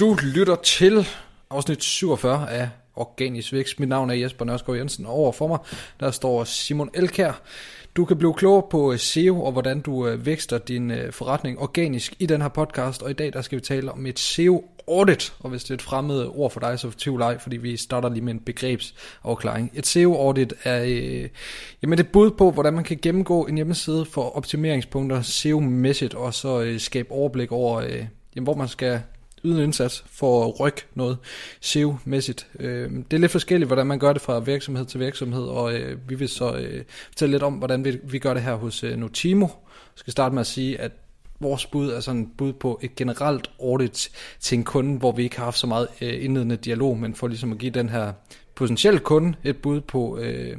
Du lytter til afsnit 47 af Organisk Vækst. Mit navn er Jesper Nørskov Jensen, og over for mig der står Simon Elkær. Du kan blive klogere på øh, SEO og hvordan du øh, vækster din øh, forretning organisk i den her podcast, og i dag der skal vi tale om et SEO audit, og hvis det er et fremmed ord for dig, så tvivl ej, fordi vi starter lige med en begrebsafklaring. Et SEO audit er øh, jamen et bud på, hvordan man kan gennemgå en hjemmeside for optimeringspunkter SEO-mæssigt, og så øh, skabe overblik over, øh, jamen, hvor man skal yde en indsats for at rykke noget SEO-mæssigt. Øh, det er lidt forskelligt, hvordan man gør det fra virksomhed til virksomhed, og øh, vi vil så øh, fortælle lidt om, hvordan vi, vi gør det her hos øh, Notimo. Jeg skal starte med at sige, at vores bud er sådan et bud på et generelt audit til en kunde, hvor vi ikke har haft så meget øh, indledende dialog, men for ligesom at give den her potentielle kunde et bud på, øh,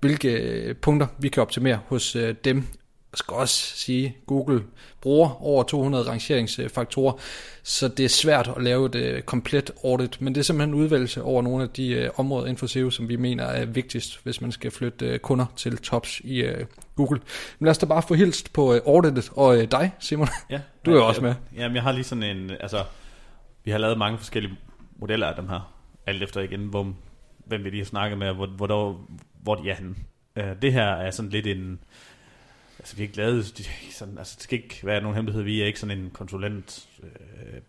hvilke øh, punkter vi kan optimere hos øh, dem. Jeg skal også sige, Google bruger over 200 rangeringsfaktorer, så det er svært at lave et øh, komplet audit, men det er simpelthen en udvalgelse over nogle af de øh, områder inden for SEO, som vi mener er vigtigst, hvis man skal flytte øh, kunder til tops i øh, Google. Men lad os da bare få hilst på øh, auditet, og øh, dig Simon, Ja, du er jo også med. Jamen, jeg har lige sådan en, altså, vi har lavet mange forskellige modeller af dem her, alt efter igen, hvor, hvem vi lige har snakket med, hvor, hvor, hvor de er henne. Det her er sådan lidt en, altså vi har ikke lavet, de, sådan, altså det skal ikke være nogen hemmelighed, vi er ikke sådan en konsulent, øh,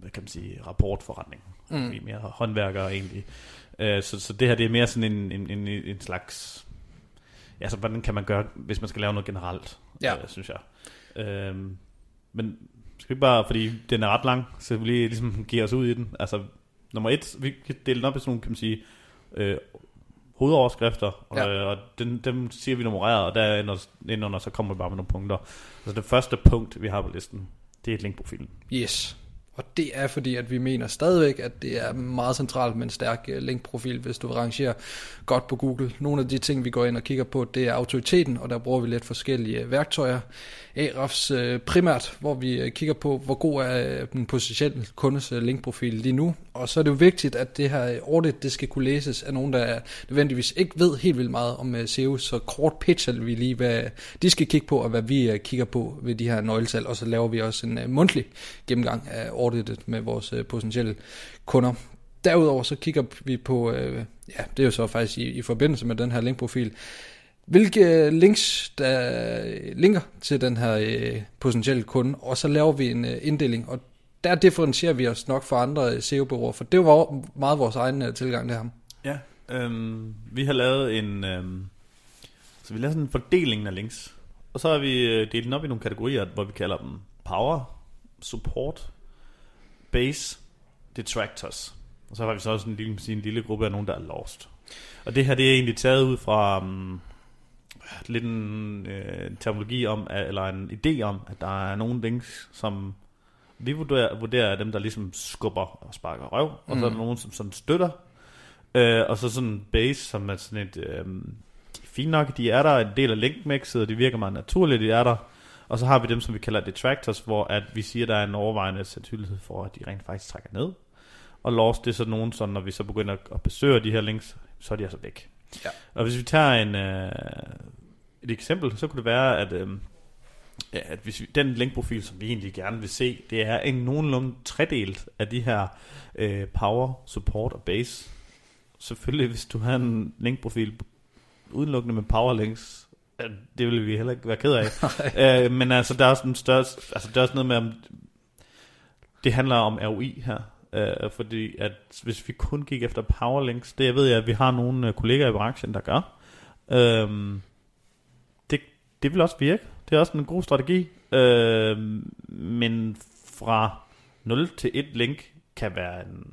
hvad kan man sige, rapportforretning. Mm. Vi er mere håndværkere egentlig. Uh, så, så det her, det er mere sådan en, en, en, en slags, ja, så hvordan kan man gøre, hvis man skal lave noget generelt, Ja. øh, synes jeg. Øhm, men skal vi bare, fordi den er ret lang, så vi lige ligesom giver os ud i den. Altså, nummer et, vi kan dele den op i sådan nogle, kan man sige, øh, hovedoverskrifter, og, Ja. øh, og den, dem siger vi nummereret, og der under, indenunder, så kommer vi bare med nogle punkter. Så det første punkt, vi har på listen, det er et linkprofilen. Yes. Og det er fordi, at vi mener stadigvæk, at det er meget centralt med en stærk øh, linkprofil, hvis du vil rangere godt på Google. Nogle af de ting, vi går ind og kigger på, det er autoriteten, og der bruger vi lidt forskellige øh, værktøjer. Ahrefs øh, primært, hvor vi kigger på, hvor god er den potentielle kundes linkprofil lige nu. Og så er det jo vigtigt, at det her audit, det skal kunne læses af nogen, der nødvendigvis ikke ved helt vildt meget om SEO. Så kort pitcher vi lige, hvad de skal kigge på, og hvad vi kigger på ved de her nøgletal. Og så laver vi også en mundtlig gennemgang af auditet med vores øh, potentielle kunder. Derudover så kigger vi på, øh, ja, det er jo så faktisk i, i forbindelse med den her linkprofil, hvilke øh, links, der øh, linker til den her øh, potentielle kunde, og så laver vi en øh, inddeling, og der differentierer vi os nok fra andre øh, SEO-bureauer, for det var meget vores egen øh, tilgang til ham. Ja, øhm, vi har lavet en, øhm, så vi laver sådan en fordeling af links, og så har vi delt den op i nogle kategorier, hvor vi kalder dem power, support, base, detractors. Og så har vi så også en lille, en lille gruppe af nogen, der er lost. Og det her, det er egentlig taget ud fra um, lidt en øh, terminologi om, eller en idé om, at der er nogle links, som vi vurderer, vurderer er dem, der ligesom skubber og sparker røv, og så er der nogen, som sådan støtter, øh, og så sådan en base, som er sådan et, øh, de er fine nok, de er der, en del af linkmixet, og de virker meget naturligt, de er der, og så har vi dem, som vi kalder detractors, hvor at vi siger, der er en overvejende sandsynlighed for, at de rent faktisk trækker ned. Og lost, det er så nogen, sådan, når vi så begynder at besøge de her links, så er de altså væk. Ja. Og hvis vi tager en, øh, et eksempel, så kunne det være, at, øh, at hvis vi, den linkprofil, som vi egentlig gerne vil se, det er en nogenlunde tredelt af de her øh, power, support og base. Selvfølgelig, hvis du har en linkprofil udelukkende med power links, øh, det vil vi heller ikke være ked af. øh, men altså, der er også en større, altså, der er også noget med, om det handler om ROI her. Øh, fordi at hvis vi kun gik efter powerlinks, det jeg ved jeg, at vi har nogle øh, kollegaer i branchen, der gør. Øh, det, det vil også virke. Det er også en god strategi. Øh, men fra 0 til 1 link kan være en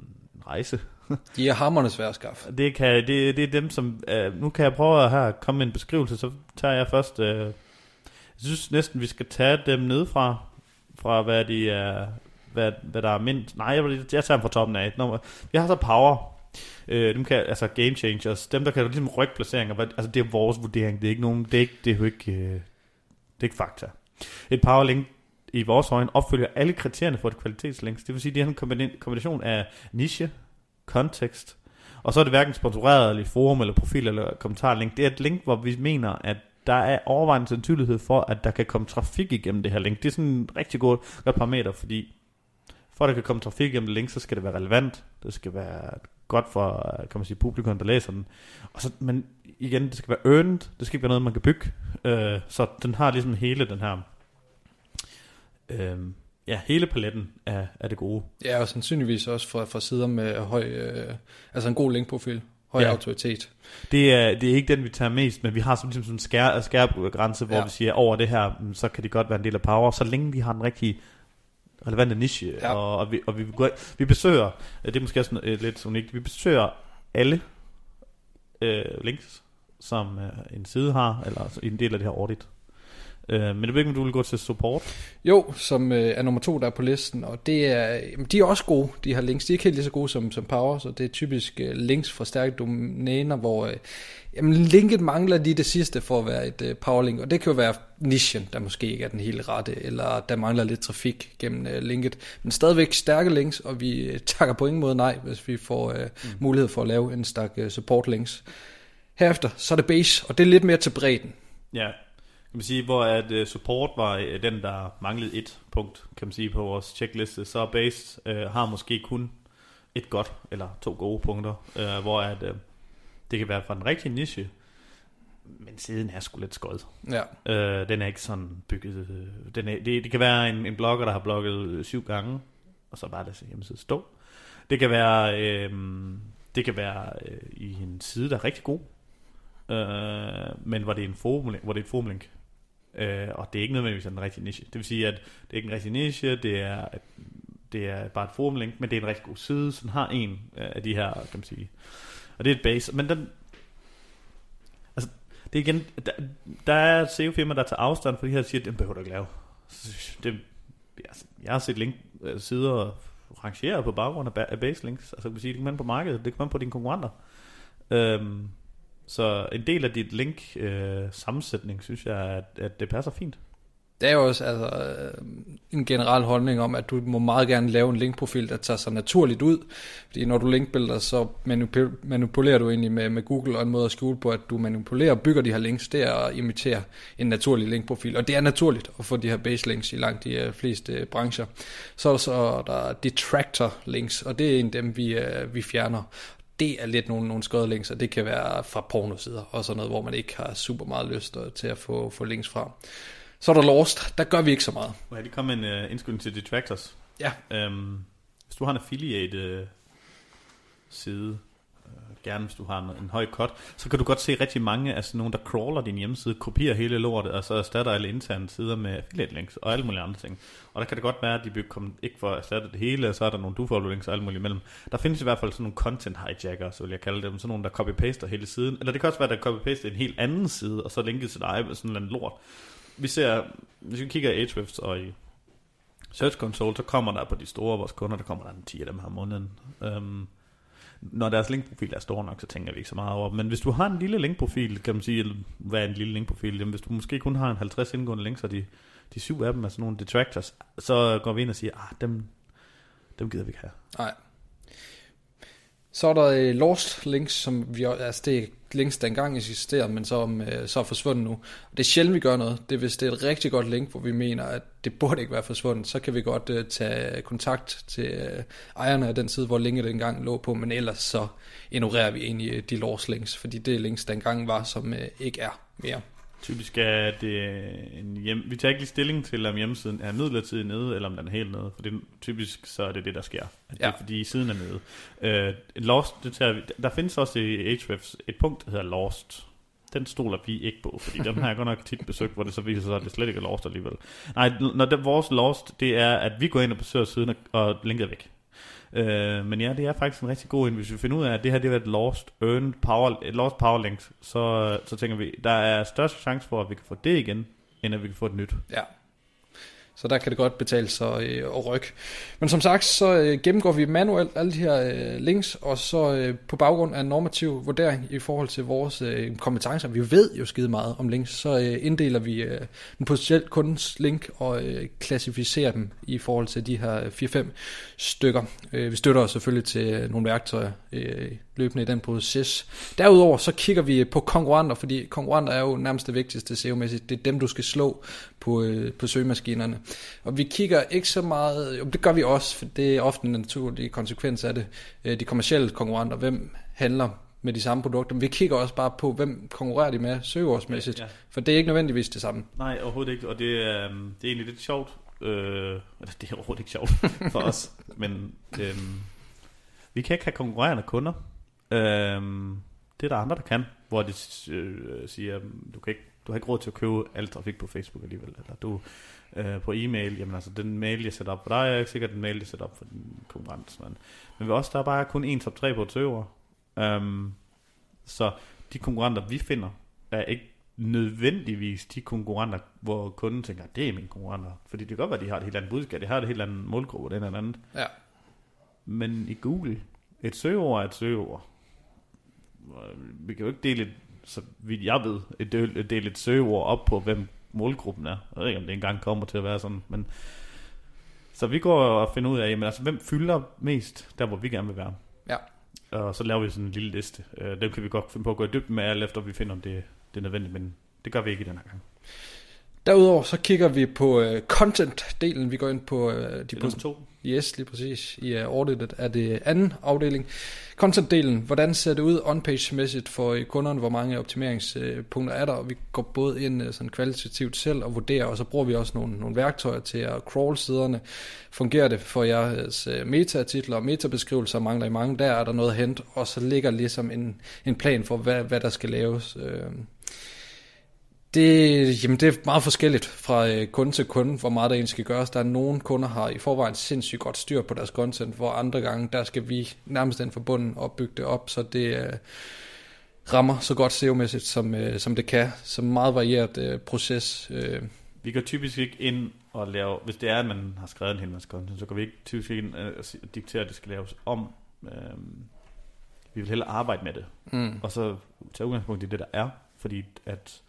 rejse. De er hammerne svære at skaffe. Det, kan, det, det er dem, som... Uh, nu kan jeg prøve at her komme med en beskrivelse, så tager jeg først... Uh, jeg synes næsten, vi skal tage dem ned fra, fra hvad de er... Hvad, hvad der er mindst... Nej, jeg, jeg tager dem fra toppen af. Nummer, vi har så Power. Øh, dem kan, altså Game Changers. Dem, der kan ligesom rykke placeringer. Altså, det er vores vurdering. Det er ikke nogen... Det er, ikke, det er jo ikke... Øh, det er ikke fakta. Et Power Link i vores øjne opfylder alle kriterierne for et kvalitetslink. Det vil sige, det er en kombination af niche, kontekst, og så er det hverken sponsoreret eller i forum eller profil eller kommentarlink. Det er et link, hvor vi mener, at der er overvejende sandsynlighed for, at der kan komme trafik igennem det her link. Det er sådan en rigtig god, godt parameter, fordi for at der kan komme trafik igennem det link, så skal det være relevant. Det skal være godt for, kan man sige, publikum, der læser den. Og så, men igen, det skal være earned. Det skal ikke være noget, man kan bygge. Øh, så den har ligesom hele den her... Øh, ja, hele paletten er, er det gode. Ja, og sandsynligvis også fra, fra sider med høj, øh, altså en god linkprofil, høj Ja. autoritet. Det er, det er ikke den, vi tager mest, men vi har sådan, ligesom sådan en skær, grænse, hvor ja. Vi siger, over det her, så kan de godt være en del af Power, så længe de har den rigtige relevante niche, ja. Og, og, vi, og vi, går, vi besøger, øh, det er måske også øh, lidt unikt, vi besøger alle øh, links, som øh, en side har, eller en del af det her audit. Øh, men det ved ikke, om du vil gå til support. Jo, som øh, er nummer to, der er på listen, og det er, jamen, de er også gode, de her links. De er ikke helt lige så gode som, som Power, så det er typisk øh, links fra stærke domæner, hvor øh, jamen, linket mangler lige det sidste for at være et øh, powerlink, og det kan jo være nichen, der måske ikke er den helt rette, eller der mangler lidt trafik gennem øh, linket, men stadigvæk stærke links, og vi øh, takker på ingen måde nej, hvis vi får øh, mm. mulighed for at lave en stak øh, support links. Herefter, så er det base, og det er lidt mere til bredden. Ja, kan man sige, hvor at uh, support var uh, den, der manglede et punkt, kan man sige, på vores checkliste, så base uh, har måske kun et godt eller to gode punkter, uh, hvor at, uh, det kan være fra den rigtige niche, men siden er sgu lidt skød. Ja, Uh, den er ikke sådan bygget, uh, den er, det, det kan være en, en blogger, der har blogget øh, syv gange, og så bare lade sin hjemmeside stå. Det kan være, øh, det kan være øh, i en side, der er rigtig god, øh, men hvor det er en forum, hvor det er et forumlink. Øh, og det er ikke nødvendigvis en rigtig niche. Det vil sige, at det er ikke en rigtig niche, det er, det er bare et forumlink, men det er en rigtig god side, så har en øh, af de her, kan man sige. Og det er et base, men den, altså, det er igen, der, der er SEO-firmaer, der tager afstand for de her, og siger, den behøver du ikke lave. Det, altså, jeg har set link, øh, sider rangere på baggrund af, af base links. Altså, kan man sige, det kan man på markedet, det kan man på dine konkurrenter. Øhm, så en del af dit link øh, sammensætning, synes jeg, at, at det passer fint. Det er jo også altså, øh, en generel holdning om, at du må meget gerne lave en linkprofil, der tager sig naturligt ud. Fordi når du linkbuilder, så manipulerer du egentlig med, med Google, og en måde at skjule på, at du manipulerer og bygger de her links, det er at imitere en naturlig linkprofil. Og det er naturligt at få de her base links i langt de øh, fleste øh, brancher. Så er der så der detractor links, og det er en af dem, vi, vi fjerner. Det er lidt nogle, nogle skøde links, og det kan være fra pornosider, og sådan noget, hvor man ikke har super meget lyst øh, til at få, få links fra. Så er der Lost, der gør vi ikke så meget. Her, det kom en uh, indskyldning til Detractors. Ja. Øhm, hvis du har en affiliate øh, side, øh, gerne hvis du har en, en høj cut, så kan du godt se rigtig mange af sådan nogen, der crawler din hjemmeside, kopierer hele lortet, og så erstatter alle interne sider med affiliate links og alle mulige andre ting. Og der kan det godt være, at de bliver kommet, ikke for at erstatte det hele, og så er der nogle do links og alt muligt imellem. Der findes i hvert fald sådan nogle content hijackers, så vil jeg kalde dem, sådan nogle, der copy-paster hele siden. Eller det kan også være, der copy-paster en helt anden side, og så linket til dig med sådan en lort. Vi ser, hvis vi kigger i Ahrefs og i Search Console, så kommer der på de store vores kunder, der kommer der en 10 af dem her om måneden. Um, når deres linkprofil er stor nok, så tænker vi ikke så meget over. Men hvis du har en lille linkprofil, kan man sige, eller hvad er en lille linkprofil? Jamen, hvis du måske kun har en 50 indgående links, og de, de syv af dem er sådan nogle detractors, så går vi ind og siger, ah, dem, dem gider vi ikke have. Nej. Så er der øh, Lost links, som vi, altså det er links, der engang eksisterede, men som øh, så er forsvundet nu. Det er sjældent, vi gør noget. Det er, hvis det er et rigtig godt link, hvor vi mener, at det burde ikke være forsvundet, så kan vi godt øh, tage kontakt til øh, ejerne af den side, hvor linket engang lå på, men ellers så ignorerer vi egentlig øh, de Lost links, fordi det er links, der engang var, som øh, ikke er mere. Typisk er det en hjem... Vi tager ikke lige stilling til, om hjemmesiden er midlertidigt nede, eller om den er helt nede. For det, typisk så er det det, der sker. At Det er Ja. fordi siden er nede. Uh, lost, det tager vi, der findes også i Ahrefs et punkt, der hedder Lost. Den stoler vi ikke på, fordi den har jeg godt nok tit besøgt, hvor det så viser sig, at det slet ikke er Lost alligevel. Nej, når det, vores Lost, det er, at vi går ind og besøger siden, og, og linket er væk. Øh, men ja, det er faktisk en rigtig god en. Hvis vi finder ud af, at det her det er et lost, earned power, et lost power link, så, så tænker vi, der er størst chance for, at vi kan få det igen, end at vi kan få et nyt. Ja. Så der kan det godt betale sig øh, at rykke. Men som sagt, så øh, gennemgår vi manuelt alle de her øh, links, og så øh, på baggrund af en normativ vurdering i forhold til vores øh, kompetencer, vi ved jo skide meget om links, så øh, inddeler vi øh, en potentiel kundens link og øh, klassificerer dem i forhold til de her øh, 4-5 stykker. Øh, vi støtter os selvfølgelig til øh, nogle værktøjer øh, løbende i den proces. Derudover så kigger vi på konkurrenter, fordi konkurrenter er jo nærmest det vigtigste SEO-mæssigt. Det er dem, du skal slå på, øh, på søgemaskinerne. Og vi kigger ikke så meget, jo, det gør vi også, for det er ofte en naturlig konsekvens af det. Øh, de kommercielle konkurrenter, hvem handler med de samme produkter. Men vi kigger også bare på, hvem konkurrerer de med søgeårsmæssigt. Ja, ja. For det er ikke nødvendigvis det samme. Nej, overhovedet ikke. Og det er, øhm, det er egentlig lidt sjovt. Øh, eller det er overhovedet ikke sjovt for os. Men øh, vi kan ikke have konkurrerende kunder. Øh, det er der andre, der kan. Hvor de øh, siger, du, kan ikke, du har ikke råd til at købe alt trafik på Facebook alligevel. Eller du øh, på e-mail, jamen altså den mail, jeg sætter op for dig, er ikke sikkert den mail, jeg sætter op for din konkurrent. Men, men ved os, der er bare kun en top 3 på et server. Um, så de konkurrenter, vi finder, er ikke nødvendigvis de konkurrenter, hvor kunden tænker, det er mine konkurrenter. Fordi det kan godt være, at de har et helt andet budskab, de har et helt andet målgruppe, den eller andet. Ja. Men i Google, et søgeord er et søgeord. Vi kan jo ikke dele, et, så vidt jeg ved, et dele, dele et søgeord op på, hvem målgruppen er. Jeg ved ikke, om det engang kommer til at være sådan, men... Så vi går og finder ud af, jamen, altså, hvem fylder mest der, hvor vi gerne vil være. Ja. Og så laver vi sådan en lille liste. Øh, dem kan vi godt finde på at gå i dybden med, alt efter vi finder, om det, det er nødvendigt, men det gør vi ikke i den her gang. Derudover så kigger vi på uh, content-delen. Vi går ind på uh, de det er to. Yes, lige præcis. I er auditet af det anden afdeling. Content-delen, hvordan ser det ud on-page-mæssigt for øh, kunderne, hvor mange optimeringspunkter er der, og vi går både ind øh, sådan kvalitativt selv og vurderer, og så bruger vi også nogle, nogle værktøjer til at crawl siderne. Fungerer det for jeres øh, metatitler titler og metabeskrivelser, mangler i mange, der er der noget hent, og så ligger ligesom en, en plan for, hvad, hvad der skal laves. Det, jamen det er meget forskelligt fra øh, kunde til kunde, hvor meget der egentlig skal gøres. Der er nogle kunder, har i forvejen sindssygt godt styr på deres content, hvor andre gange, der skal vi nærmest den forbundet og bygge det op, så det øh, rammer så godt SEO-mæssigt, som, øh, som det kan. Så meget varieret øh, proces. Øh. Vi går typisk ikke ind og lave, hvis det er, at man har skrevet en hel masse content, så går vi ikke typisk ind og diktere, at det skal laves om. Øh, vi vil hellere arbejde med det, mm. og så tage udgangspunkt i det, der er, fordi at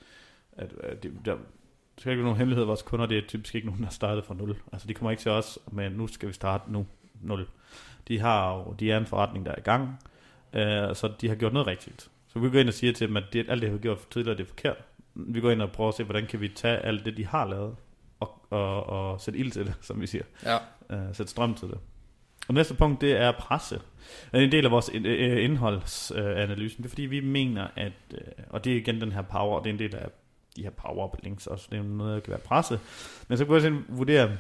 at, at det, der skal ikke nogen hemmelighed, vores kunder, det er typisk ikke nogen, der har startet fra nul. Altså de kommer ikke til os, men nu skal vi starte nu, nul. De har jo, de er en forretning, der er i gang, øh, så de har gjort noget rigtigt. Så vi går ind og siger til dem, at det, alt det, har gjort tidligere, det er forkert. Vi går ind og prøver at se, hvordan kan vi tage alt det, de har lavet, og, og, og sætte ild til det, som vi siger. Ja. Øh, sætte strøm til det. Og næste punkt, det er presse. En del af vores øh, indholdsanalyse, det er fordi, vi mener, at, øh, og det er igen den her power, det er en del af de her power links også. Det er noget, der kan være presse. Men så kunne jeg sådan vurdere,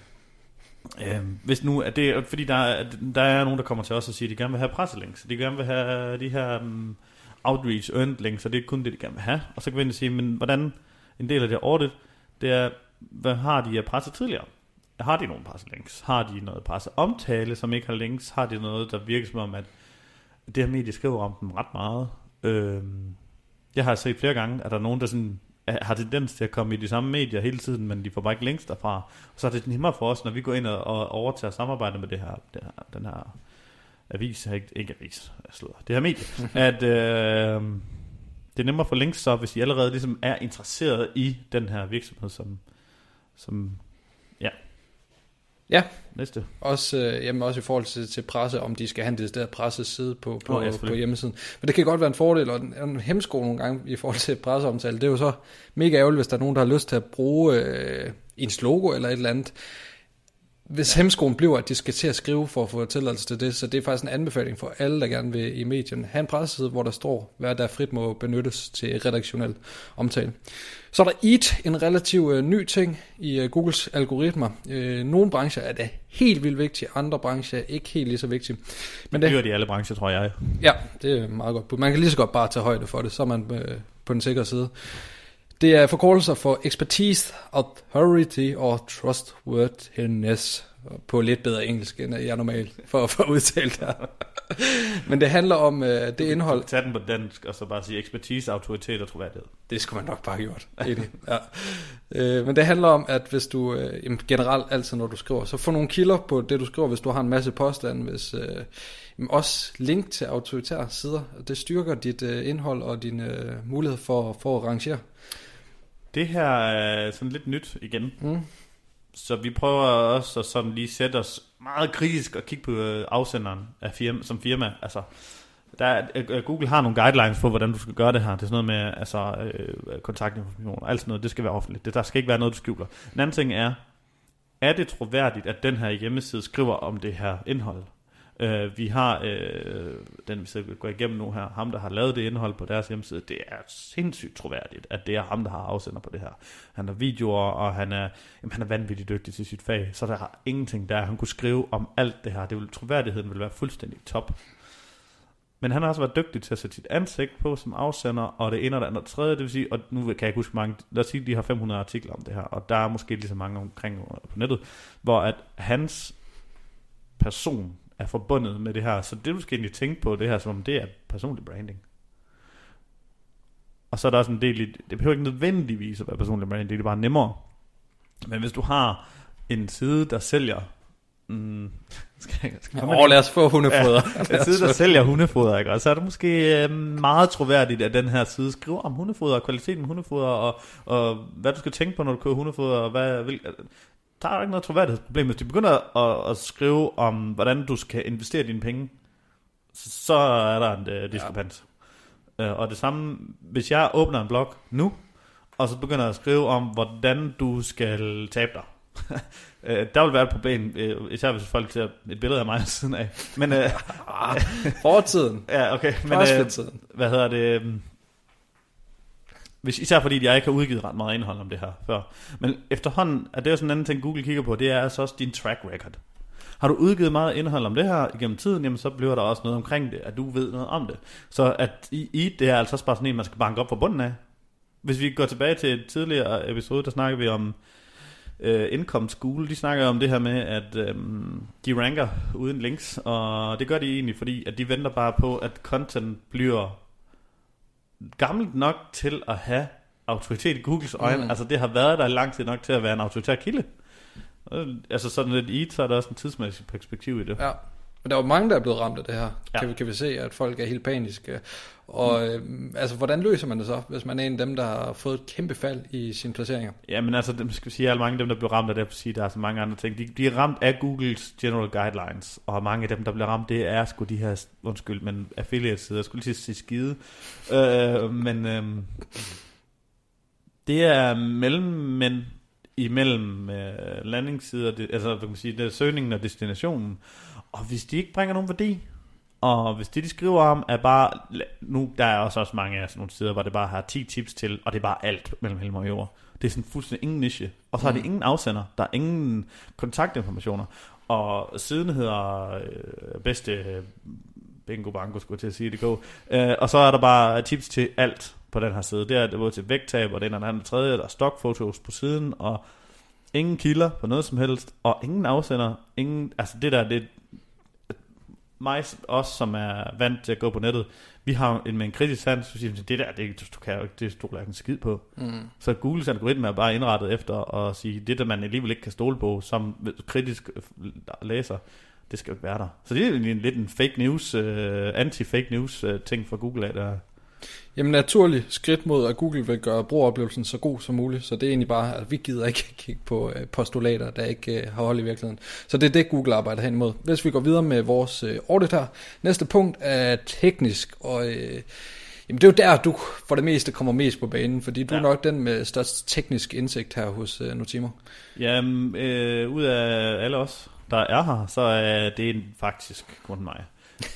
øh, hvis nu, at det fordi der, er, der er nogen, der kommer til os og siger, at de gerne vil have presselinks. De gerne vil have de her um, outreach earned links, og det er kun det, de gerne vil have. Og så kan vi sige, men hvordan en del af det audit, det er, hvad har de af presse tidligere? Har de nogle presselinks? Har de noget presseomtale, som ikke har links? Har de noget, der virker som om, at det her medie skriver om dem ret meget? Øh, jeg har set flere gange, at der er nogen, der sådan har tendens til at komme i de samme medier hele tiden, men de får bare ikke længst derfra. Og så er det nemmere for os, når vi går ind og, overtager samarbejde med det her, det her den her avis, ikke, ikke avis, jeg det her medie, at øh, det er nemmere for links så, hvis I allerede ligesom er interesseret i den her virksomhed, som, som ja, Ja. Næste. Også, øh, jamen også i forhold til, til presse, om de skal have en decideret presseside på, på, oh, ja, på hjemmesiden. Men det kan godt være en fordel, og en, en hemsko nogle gange i forhold til presseomtale. Det er jo så mega ærgerligt, hvis der er nogen, der har lyst til at bruge øh, ens logo eller et eller andet. Hvis ja. hemskoen bliver, at de skal til at skrive for at få tilladelse til det, så det er faktisk en anbefaling for alle, der gerne vil i medien. have en presseside, hvor der står, hvad der frit må benyttes til redaktionel omtale. Så er der EAT, en relativt øh, ny ting i øh, Googles algoritmer. Øh, nogle brancher er det helt vildt vigtigt, andre brancher er ikke helt lige så vigtige. Men det gør de i alle brancher, tror jeg. Ja, det er meget godt. Man kan lige så godt bare tage højde for det, så er man øh, på den sikre side. Det er forkortelser for expertise, authority og trustworthiness på lidt bedre engelsk, end jeg normalt for, for at udtale det Men det handler om uh, det indhold... Tag den på dansk, og så bare sige ekspertise, autoritet og troværdighed. Det skulle man nok bare have gjort. ja. uh, men det handler om, at hvis du uh, generelt altid, når du skriver, så få nogle kilder på det, du skriver, hvis du har en masse påstande, hvis... Uh, også link til autoritære sider. Det styrker dit uh, indhold og din uh, mulighed for, for at rangere. Det her er sådan lidt nyt igen. Mm. Så vi prøver også at sådan lige sætte os meget kritisk og kigge på øh, afsenderen af firma, som firma. Altså, Der er, øh, Google har nogle guidelines for, hvordan du skal gøre det her. Det er sådan noget med altså, øh, kontaktinformation og alt sådan noget. Det skal være offentligt. Det, der skal ikke være noget, du skjuler. En anden ting er, er det troværdigt, at den her hjemmeside skriver om det her indhold? Øh, vi har øh, den, vi skal gå igennem nu her, ham der har lavet det indhold på deres hjemmeside, det er sindssygt troværdigt, at det er ham, der har afsender på det her. Han har videoer, og han er, jamen, han er vanvittigt dygtig til sit fag, så der har ingenting der, han kunne skrive om alt det her. Det vil, troværdigheden vil være fuldstændig top. Men han har også været dygtig til at sætte sit ansigt på som afsender, og det ene og det andet tredje, det vil sige, og nu kan jeg ikke huske mange, lad os sige, de har 500 artikler om det her, og der er måske lige så mange omkring på nettet, hvor at hans person er forbundet med det her. Så det du skal egentlig tænke på, det her, som om det er personlig branding. Og så er der også en del i, det behøver ikke nødvendigvis at være personlig branding, det er bare nemmere. Men hvis du har en side, der sælger Mm, skal, skal ja, lad os få hundefoder. Ja, en side, der sælger hundefoder, ikke? Og så er det måske øh, meget troværdigt, at den her side skriver om hundefoder, og kvaliteten af hundefoder, og, og hvad du skal tænke på, når du køber hundefoder, og hvad, vil, der er ikke noget troværdighedsproblem. Hvis de begynder at, at skrive om, hvordan du skal investere dine penge, så er der en uh, diskrepans. Ja. Uh, og det samme, hvis jeg åbner en blog nu, og så begynder at skrive om, hvordan du skal tabe dig. uh, der vil være et problem, uh, især hvis folk ser et billede af mig siden af. Men, uh, Fortiden. ja, okay. Men, uh, hvad hedder det? Hvis, især fordi jeg ikke har udgivet ret meget indhold om det her før. Men efterhånden er det jo sådan en anden ting, Google kigger på, det er altså også din track record. Har du udgivet meget indhold om det her igennem tiden, jamen så bliver der også noget omkring det, at du ved noget om det. Så at i, i det er altså også bare sådan en, man skal banke op fra bunden af. Hvis vi går tilbage til et tidligere episode, der snakker vi om øh, Income School. De snakker om det her med, at øh, de ranker uden links, og det gør de egentlig, fordi at de venter bare på, at content bliver gammelt nok til at have autoritet i Googles øjne. Mm. Altså det har været der lang tid nok til at være en autoritær kilde. Altså sådan lidt i, så er der også en tidsmæssig perspektiv i det. Ja. Men der er jo mange, der er blevet ramt af det her. Ja. Kan, vi, kan vi se, at folk er helt paniske. Og mm. øh, altså, hvordan løser man det så, hvis man er en af dem, der har fået et kæmpe fald i sine placeringer? Ja, men altså, det skal vi sige, at mange af dem, der bliver ramt af det, sige, der er så mange andre ting. De, de er ramt af Googles general guidelines, og mange af dem, der bliver ramt, det er sgu de her, undskyld, men affiliate-sider. Jeg skulle lige sige skide. Øh, men øh, det er mellemmænd imellem øh, landingssider, det, altså hvad kan man sige, det er søgningen og destinationen. Og hvis de ikke bringer nogen værdi, og hvis det, de skriver om, er bare... Nu, der er også, også mange af sådan nogle sider, hvor det bare har 10 tips til, og det er bare alt mellem himmel og jord. Det er sådan fuldstændig ingen niche. Og så har mm. det ingen afsender. Der er ingen kontaktinformationer. Og siden hedder øh, bedste bingo bango, skulle jeg til at sige det gå. Øh, og så er der bare tips til alt på den her side. Det er både til vægttab, og den og anden tredje, der er stockfotos på siden, og ingen kilder på noget som helst, og ingen afsender, ingen, altså det der, det, mig, os som er vant til at gå på nettet, vi har en, med en kritisk sans, så siger det der, det, du kan jo ikke, det stoler jeg ikke skid på. Mm. Så Googles algoritme er bare indrettet efter at sige, det der man alligevel ikke kan stole på, som kritisk læser, det skal jo ikke være der. Så det er en, lidt en fake news, uh, anti-fake news uh, ting for Google, at der Jamen naturligt skridt mod, at Google vil gøre brugeroplevelsen så god som muligt. Så det er egentlig bare, at vi gider ikke kigge på øh, postulater, der ikke øh, har hold i virkeligheden. Så det er det, Google arbejder hen imod. Hvis vi går videre med vores øh, audit her. Næste punkt er teknisk, og øh, jamen, det er jo der, du for det meste kommer mest på banen, fordi du ja. er nok den med størst teknisk indsigt her hos øh, Notimo. Jamen, øh, ud af alle os, der er her, så er det faktisk kun mig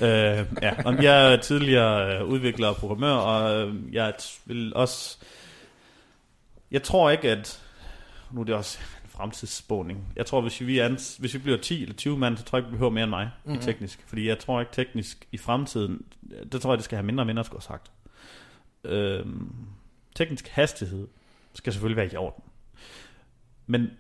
øh, ja, og jeg er tidligere øh, udvikler og programmør, og øh, jeg vil også... Jeg tror ikke, at... Nu er det også en fremtidsspåning. Jeg tror, hvis vi, er, hvis vi bliver 10 eller 20 mand, så tror jeg ikke, vi behøver mere end mig mm-hmm. i teknisk. Fordi jeg tror ikke teknisk i fremtiden... Det tror jeg, det skal have mindre og mindre, skulle have sagt. Øh, teknisk hastighed skal selvfølgelig være i orden. Men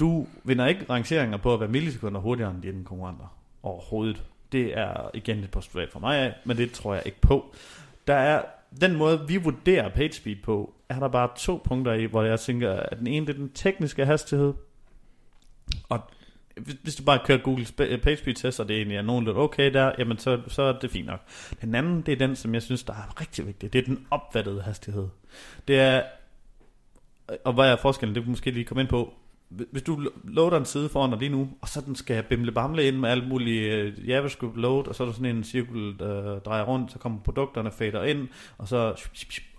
du vinder ikke rangeringer på at være millisekunder hurtigere end dine konkurrenter overhovedet. Det er igen et postulat for mig af, men det tror jeg ikke på. Der er den måde, vi vurderer PageSpeed på, er der bare to punkter i, hvor jeg tænker, at den ene det er den tekniske hastighed, og hvis du bare kører Google øh, PageSpeed test, og det egentlig er nogenlunde okay der, jamen så, så er det fint nok. Den anden, det er den, som jeg synes, der er rigtig vigtig. Det er den opfattede hastighed. Det er, og hvad er forskellen, det kan måske lige komme ind på hvis du lo- loader en side foran dig lige nu, og så den skal bimle bamle ind med alt muligt uh, JavaScript load, og så er der sådan en cirkel, der drejer rundt, så kommer produkterne fader ind, og så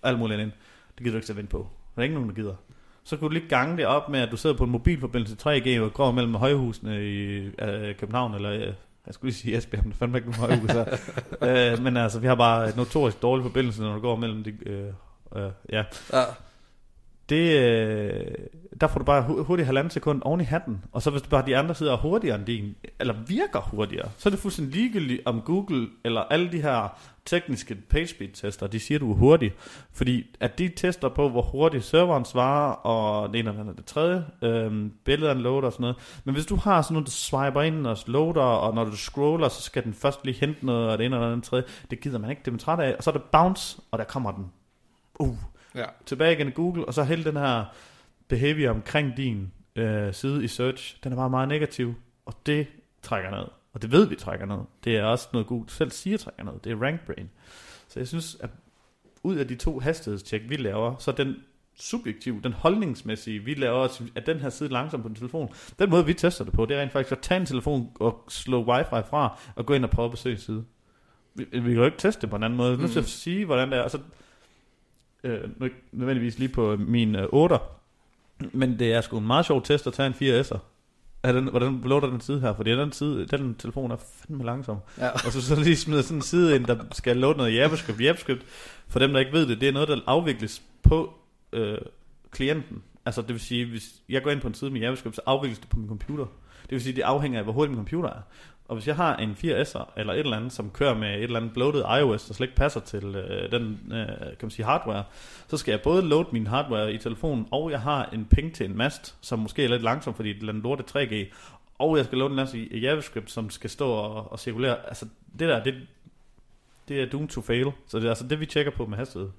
alt muligt ind. Det gider du ikke at vente på. Der er ikke nogen, der gider. Så kunne du lige gange det op med, at du sidder på en mobilforbindelse 3G og går mellem højhusene i uh, København, eller uh, jeg skulle lige sige Esbjerg, men det fandme ikke nogen højhus her. uh, men altså, vi har bare et notorisk dårlig forbindelse, når du går mellem de, uh, uh, ja. Ja. Det, øh, der får du bare hurtigt halvanden sekund oven i hatten. Og så hvis du bare de andre sider er hurtigere end din, eller virker hurtigere, så er det fuldstændig ligegyldigt om Google eller alle de her tekniske PageSpeed-tester, de siger, du er hurtig. Fordi at de tester på, hvor hurtigt serveren svarer, og det ene eller andet det tredje, øhm, billederne loader og sådan noget. Men hvis du har sådan noget, der swiper ind og loader, og når du scroller, så skal den først lige hente noget, og det ene eller andet tredje, det gider man ikke, det er man træt af. Og så er det bounce, og der kommer den. Uh, Ja. tilbage igen i Google, og så hele den her behavior omkring din øh, side i search, den er bare meget negativ, og det trækker ned. Og det ved vi trækker ned. Det er også noget Google selv siger trækker ned. Det er rank brain. Så jeg synes, at ud af de to hastighedstjek, vi laver, så den subjektiv, den holdningsmæssige, vi laver, at den her side langsom på din telefon, den måde vi tester det på, det er rent faktisk at tage en telefon og slå wifi fra, og gå ind og prøve at besøge en side. Vi, vi kan jo ikke teste det på en anden måde. Nødt til at sige, hvordan det er. Og så øh, nødvendigvis lige på min øh, 8'er, men det er sgu en meget sjov test at tage en 4S'er. Er den, hvordan loader den side her? Fordi den side, den telefon er fandme langsom. Ja. Og så, så lige smider sådan en side ind, der skal loade noget JavaScript. JavaScript, for dem der ikke ved det, det er noget, der afvikles på øh, klienten. Altså det vil sige, hvis jeg går ind på en side med JavaScript, så afvikles det på min computer. Det vil sige, det afhænger af, hvor hurtig min computer er. Og hvis jeg har en 4S'er eller et eller andet, som kører med et eller andet bloated iOS, der slet ikke passer til øh, den øh, kan man sige, hardware, så skal jeg både load min hardware i telefonen, og jeg har en ping til en mast, som måske er lidt langsom, fordi det er en lorte 3G, og jeg skal loade en masse i, JavaScript, som skal stå og, og cirkulere. Altså det der, det, det er doomed to fail. Så det er altså det, vi tjekker på med hastighed.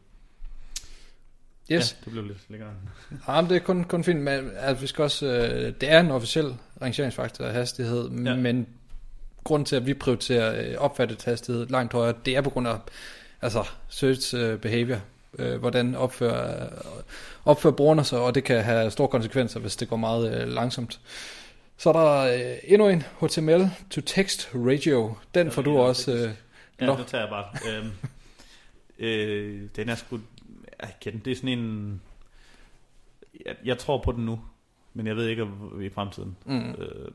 Yes. Ja, det blev lidt længere. Ja, men det er kun, kun fint, men altså, vi skal også, øh, det er en officiel rangeringsfaktor af hastighed, ja. men grund til, at vi prioriterer øh, opfattet hastighed langt højere, det er på grund af altså, search øh, behavior, øh, hvordan opfører, øh, opfører brugerne sig, og det kan have store konsekvenser, hvis det går meget øh, langsomt. Så er der øh, endnu en HTML to text ratio. Den Ja, får du også. Øh, Ja, det tager jeg bare. øhm, øh, den er sgu... Jeg kender, det er sådan en... Jeg, jeg tror på den nu, men jeg ved ikke om i fremtiden. mm, Øh,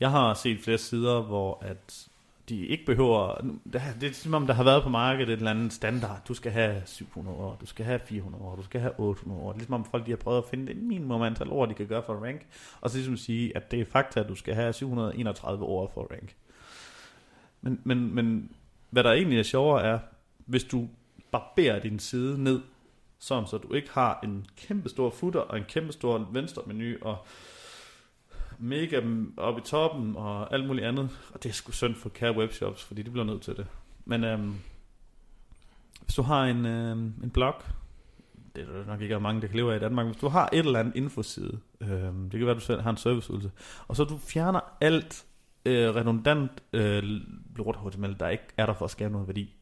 jeg har set flere sider, hvor at de ikke behøver... Det, er- det som om, der har været på markedet et eller andet standard. Du skal have 700 år, du skal have 400 år, du skal have 800 år. Det er ligesom om folk de har prøvet at finde et minimum antal år, de kan gøre for at rank. Og så ligesom sige, at det er fakta, at du skal have 731 år for at rank. Men, men, men hvad der egentlig er sjovere er, hvis du barberer din side ned, sådan så du ikke har en kæmpe stor footer og en kæmpe stor venstre menu og mega op i toppen og alt muligt andet. Og det er sgu synd for Care webshops, fordi de bliver nødt til det. Men øhm, hvis du har en, øhm, en blog, det er der nok ikke mange, der kan leve af i Danmark, hvis du har et eller andet infoside, øhm, det kan være, du selv har en serviceydelse, og så du fjerner alt øh, redundant øh, lort HTML, der ikke er der for at skabe noget værdi.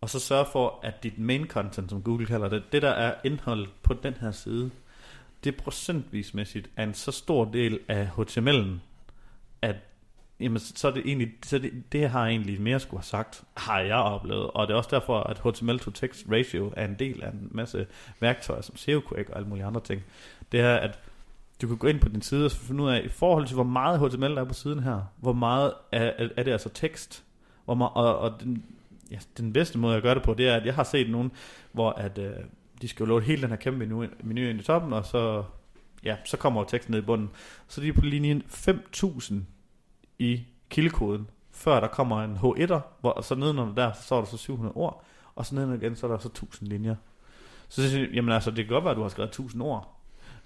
Og så sørger for, at dit main content, som Google kalder det, det der er indhold på den her side, det procentvismæssigt er en så stor del af HTML'en, at jamen, så er det egentlig, så det, det har jeg egentlig mere skulle have sagt, har jeg oplevet. Og det er også derfor, at HTML to text ratio er en del af en masse værktøjer, som SEO og alle mulige andre ting. Det er, at du kan gå ind på din side og finde ud af, i forhold til hvor meget HTML der er på siden her, hvor meget er, er, er det altså tekst, hvor meget, og, og den, ja, den bedste måde at gøre det på, det er, at jeg har set nogen, hvor at, øh, de skal jo låne hele den her kæmpe menu, menu ind i toppen, og så, ja, så kommer jo teksten ned i bunden. Så de er på linjen 5000 i kildekoden, før der kommer en H1'er, hvor og så nedenunder der, så står der så 700 ord, og så nedenunder igen, så er der så 1000 linjer. Så synes jeg, jamen altså, det kan godt være, at du har skrevet 1000 ord,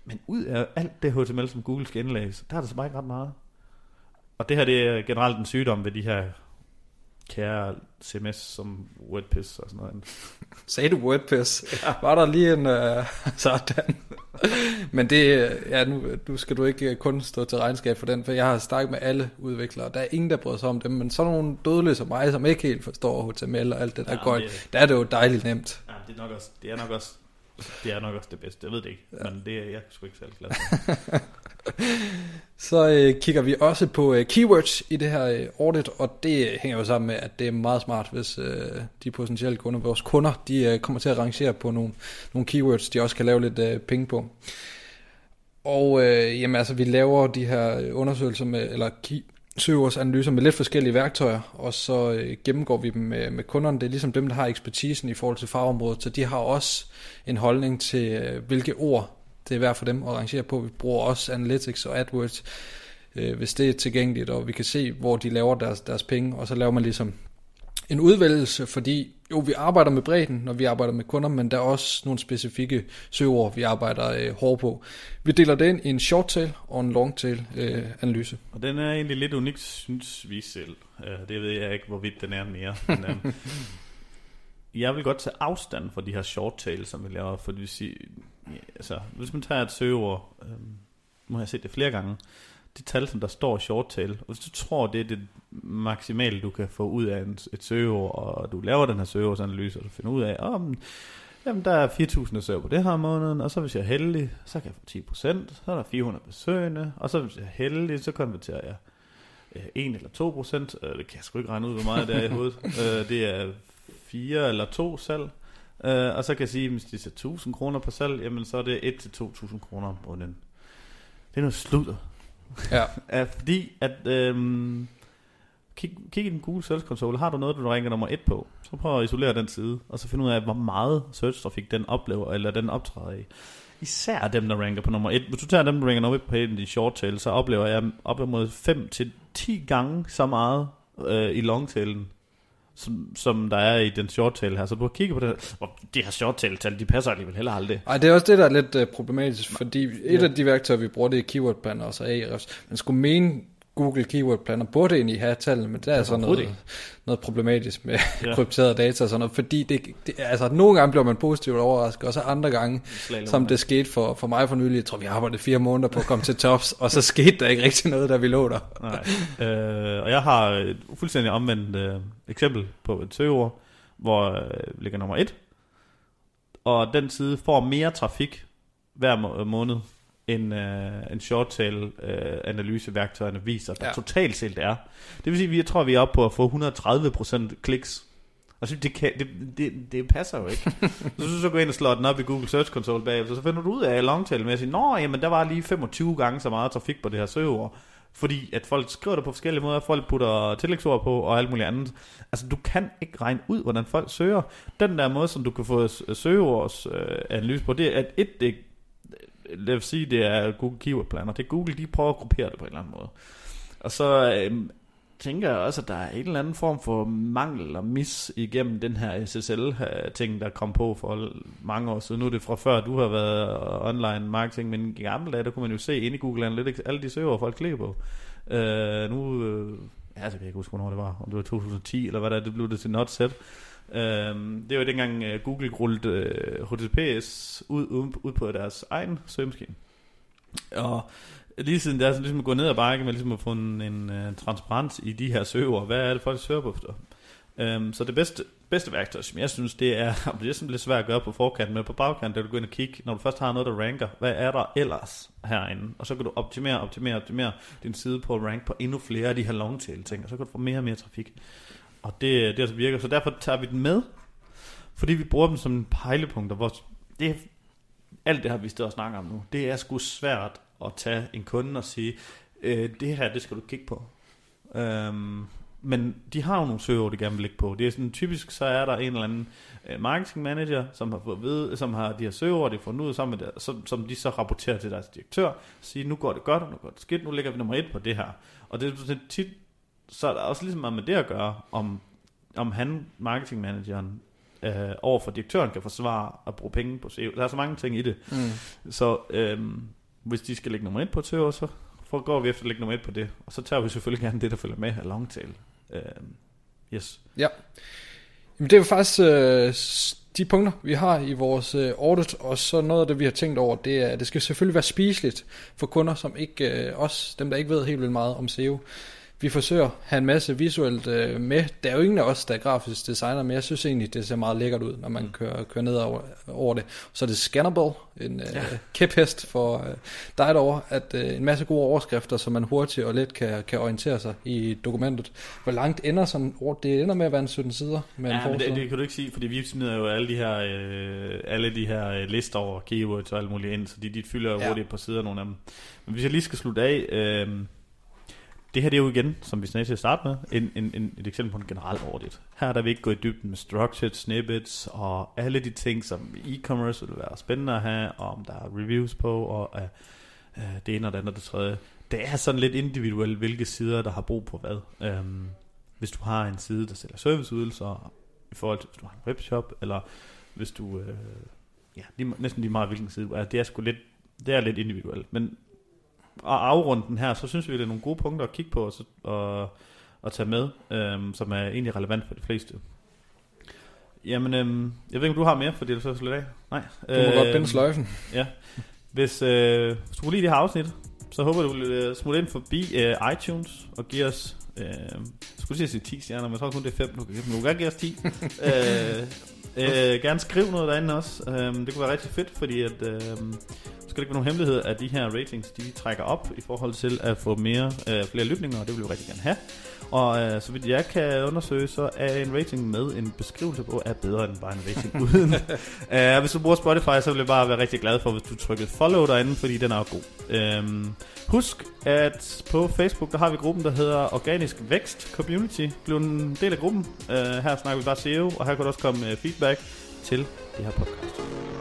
men ud af alt det HTML, som Google skal indlæse, der er der så bare ikke ret meget. Og det her, det er generelt en sygdom ved de her kære CMS som WordPress og sådan noget. Sagde du WordPress? Ja. Var der lige en uh, sådan? Men det, øh, ja, nu, nu skal du ikke øh, kun stå til regnskab for den, for jeg har snakket med alle udviklere. Der er ingen, der bryder sig om dem, men sådan nogle dødelige som mig, som ikke helt forstår HTML og alt det der Ja, går, det- der er det jo dejligt nemt. Ja, det er nok også det, er nok også, det, er nok også det bedste. Jeg ved det ikke, ja. men det er jeg sgu ikke særlig glad for. Så øh, kigger vi også på øh, keywords i det her øh, audit, og det øh, hænger jo sammen med, at det er meget smart, hvis øh, de potentielle kunder, vores kunder, de øh, kommer til at rangere på nogle, nogle keywords, de også kan lave lidt øh, penge på. Og øh, jamen, altså, vi laver de her undersøgelser med, eller key, søgeordsanalyser med lidt forskellige værktøjer, og så øh, gennemgår vi dem med, med kunderne. Det er ligesom dem, der har ekspertisen i forhold til fagområdet, så de har også en holdning til, øh, hvilke ord det er værd for dem at rangere på. Vi bruger også Analytics og AdWords, øh, hvis det er tilgængeligt, og vi kan se, hvor de laver deres, deres penge, og så laver man ligesom en udvælgelse, fordi jo, vi arbejder med bredden, når vi arbejder med kunder, men der er også nogle specifikke søgeord, vi arbejder øh, hårdt på. Vi deler det ind i en short tail og en long tail øh, analyse. Og den er egentlig lidt unik, synes vi selv. Uh, det ved jeg ikke, hvorvidt den er mere. Men, um, jeg vil godt tage afstand fra de her short tail, som vi laver, for det vil sige, altså, hvis man tager et søgeord, øh, nu har jeg set det flere gange, det tal, som der står short tail, og hvis du tror, det er det maksimale, du kan få ud af en, et søgeord, og du laver den her søgeordsanalyse, og du finder ud af, om jamen, der er 4.000, der søger på det her måneden, og så hvis jeg er heldig, så kan jeg få 10%, så er der 400 besøgende, og så hvis jeg er heldig, så konverterer jeg øh, 1 eller 2 procent, øh, det kan jeg sgu ikke regne ud, hvor meget det er i hovedet, øh, det er 4 eller 2 salg, og så kan jeg sige, at hvis det er 1000 kroner per salg, jamen så er det 1 til 2000 kroner om måneden. Det er noget sludder. Ja. er fordi, at øhm, kig, kig i den Google Search Console, har du noget, du ringer nummer 1 på, så prøv at isolere den side, og så finde ud af, hvor meget search traffic den oplever, eller den optræder i. Især dem, der ranker på nummer 1. Hvis du tager dem, der ranker nummer 1 på en i short tail, så oplever jeg op mod 5 til 10 gange så meget øh, i longtailen, som, som der er i den short tail her. Så du har kigget på det, og de her short tail tal, de passer alligevel heller aldrig. Ej, det er også det, der er lidt uh, problematisk, fordi et ja. af de værktøjer, vi bruger, det er keyword planner, og så Ahrefs. Man skulle mene, Google Keyword Planner burde egentlig have tallene, men det er sådan noget, noget problematisk med ja. krypterede data og sådan noget, fordi det, det, altså nogle gange bliver man positivt overrasket, og så andre gange, Slalom, som det skete for, for mig for nylig, jeg tror vi arbejdede fire måneder på at komme til tops, og så skete der ikke rigtig noget, der vi lå der. Nej. Øh, og jeg har et fuldstændig omvendt øh, eksempel på et søgeord, hvor øh, ligger nummer et, og den side får mere trafik hver måned en, uh, en short tail uh, analyseværktøjerne viser, der ja. totalt set er. Det vil sige, at jeg tror, vi er oppe på at få 130% kliks. Altså, det, kan, det, det, det passer jo ikke. så så, så går ind og slår den op i Google Search Console bagefter, så finder du ud af longtail med at sige, nå, jamen der var lige 25 gange så meget trafik på det her søgeord. Fordi at folk skriver det på forskellige måder, folk putter tillægsord på og alt muligt andet. Altså du kan ikke regne ud, hvordan folk søger. Den der måde, som du kan få søgeords øh, analyse på, det er, at et, det lad os sige, det er Google Keyword Planner. Det er Google, de prøver at gruppere det på en eller anden måde. Og så øhm, tænker jeg også, at der er en eller anden form for mangel og mis igennem den her SSL-ting, øh, der kom på for mange år siden. Nu er det fra før, du har været online marketing, men i gamle dage, der kunne man jo se inde i Google Analytics, alle de søger, folk klikker på. Øh, nu, øh, ja, så kan jeg ikke huske, hvornår det var, om det var 2010, eller hvad der det blev det til not set. Øhm, det var dengang uh, Google rullede øh, HTTPS ud, ud, ud på deres egen søgemaskine. Og lige siden der er sådan ligesom gået ned ad bakke med ligesom at få en, en uh, transparens i de her søger. Hvad er det folk søger på efter? Um, øhm, så det bedste, bedste værktøj, som jeg synes, det er, det er sådan lidt svært at gøre på forkant, men på bagkant, der du gå ind og kigge, når du først har noget, der ranker, hvad er der ellers herinde? Og så kan du optimere, optimere, optimere din side på at rank på endnu flere af de her long tail ting, og så kan du få mere og mere trafik. Og det, det altså virker, så derfor tager vi den med, fordi vi bruger dem som pejlepunkter, hvor det, alt det her, vi står og snakker om nu, det er sgu svært at tage en kunde og sige, øh, det her, det skal du kigge på. Øhm, men de har jo nogle søger, de gerne vil ligge på. Det er sådan typisk, så er der en eller anden øh, marketing manager, som har fået ved, som har de her søger, de får ud sammen med det, som, som de så rapporterer til deres direktør, og siger, nu går det godt, og nu går det skidt, nu ligger vi nummer et på det her. Og det er tit så er der også ligesom meget med det at gøre, om, om han, marketingmanageren, øh, over for direktøren kan forsvare at bruge penge på SEO. Der er så mange ting i det. Mm. Så øh, hvis de skal lægge nummer et på SEO, så går vi efter at lægge nummer et på det. Og så tager vi selvfølgelig gerne det, der følger med af longtail. Øh, yes. Ja. Jamen det er jo faktisk øh, de punkter, vi har i vores øh, audit, og så noget af det, vi har tænkt over, det er, at det skal selvfølgelig være spiseligt for kunder, som ikke, øh, os, dem der ikke ved helt vildt meget om SEO. Vi forsøger at have en masse visuelt øh, med. Der er jo ingen af os, der er grafisk designer, men jeg synes egentlig, det ser meget lækkert ud, når man mm. kører, kører ned over, over det. Så er det scannable, en øh, ja. kæphest for øh, dig derovre, at øh, en masse gode overskrifter, så man hurtigt og let kan, kan orientere sig i dokumentet. Hvor langt ender sådan ord? Det ender med at være en 17 sider. Med ja, en men det, det, kan du ikke sige, fordi vi smider jo alle de her, øh, alle de her øh, lister over keywords og alt muligt ind, så de, de fylder jo ja. hurtigt på sider, nogle af dem. Men hvis jeg lige skal slutte af... Øh, det her det er jo igen, som vi snakkede til at starte med, en, en, en, et eksempel på en generel audit. Her er der vi ikke gået i dybden med structured snippets og alle de ting, som e-commerce vil være spændende at have, og om der er reviews på, og uh, uh, det ene og det andet og det tredje. Det er sådan lidt individuelt, hvilke sider, der har brug på hvad. Um, hvis du har en side, der sælger serviceydelser, i forhold til, hvis du har en webshop, eller hvis du, uh, ja, lige, næsten lige meget hvilken side du er, det er sgu lidt, det er lidt individuelt. Men at afrunde den her, så synes vi, det er nogle gode punkter at kigge på og, og, og tage med, øhm, som er egentlig relevant for de fleste. Jamen, øhm, jeg ved ikke, om du har mere, for det er så slet af. Nej. Du må øh, godt binde øhm, sløjfen. Ja. Hvis, øh, hvis du kunne lide det her afsnit, så håber du vil uh, smutte ind forbi uh, iTunes og give os, uh, jeg skulle sige 10 stjerner, men jeg tror kun det er 5, du kan, du kan gerne give os 10. uh, uh, gerne skriv noget derinde også, uh, det kunne være rigtig fedt, fordi at, uh, skal det ikke være nogen hemmelighed, at de her ratings, de trækker op i forhold til at få mere, øh, flere lytninger, og det vil vi rigtig gerne have. Og øh, så vidt jeg kan undersøge, så er en rating med en beskrivelse på, er bedre end bare en rating uden. uh, hvis du bruger Spotify, så vil jeg bare være rigtig glad for, hvis du trykker follow derinde, fordi den er god. Um, husk, at på Facebook, der har vi gruppen, der hedder Organisk Vækst Community. Bliv en del af gruppen. Uh, her snakker vi bare SEO, og her kan der også komme feedback til det her podcast.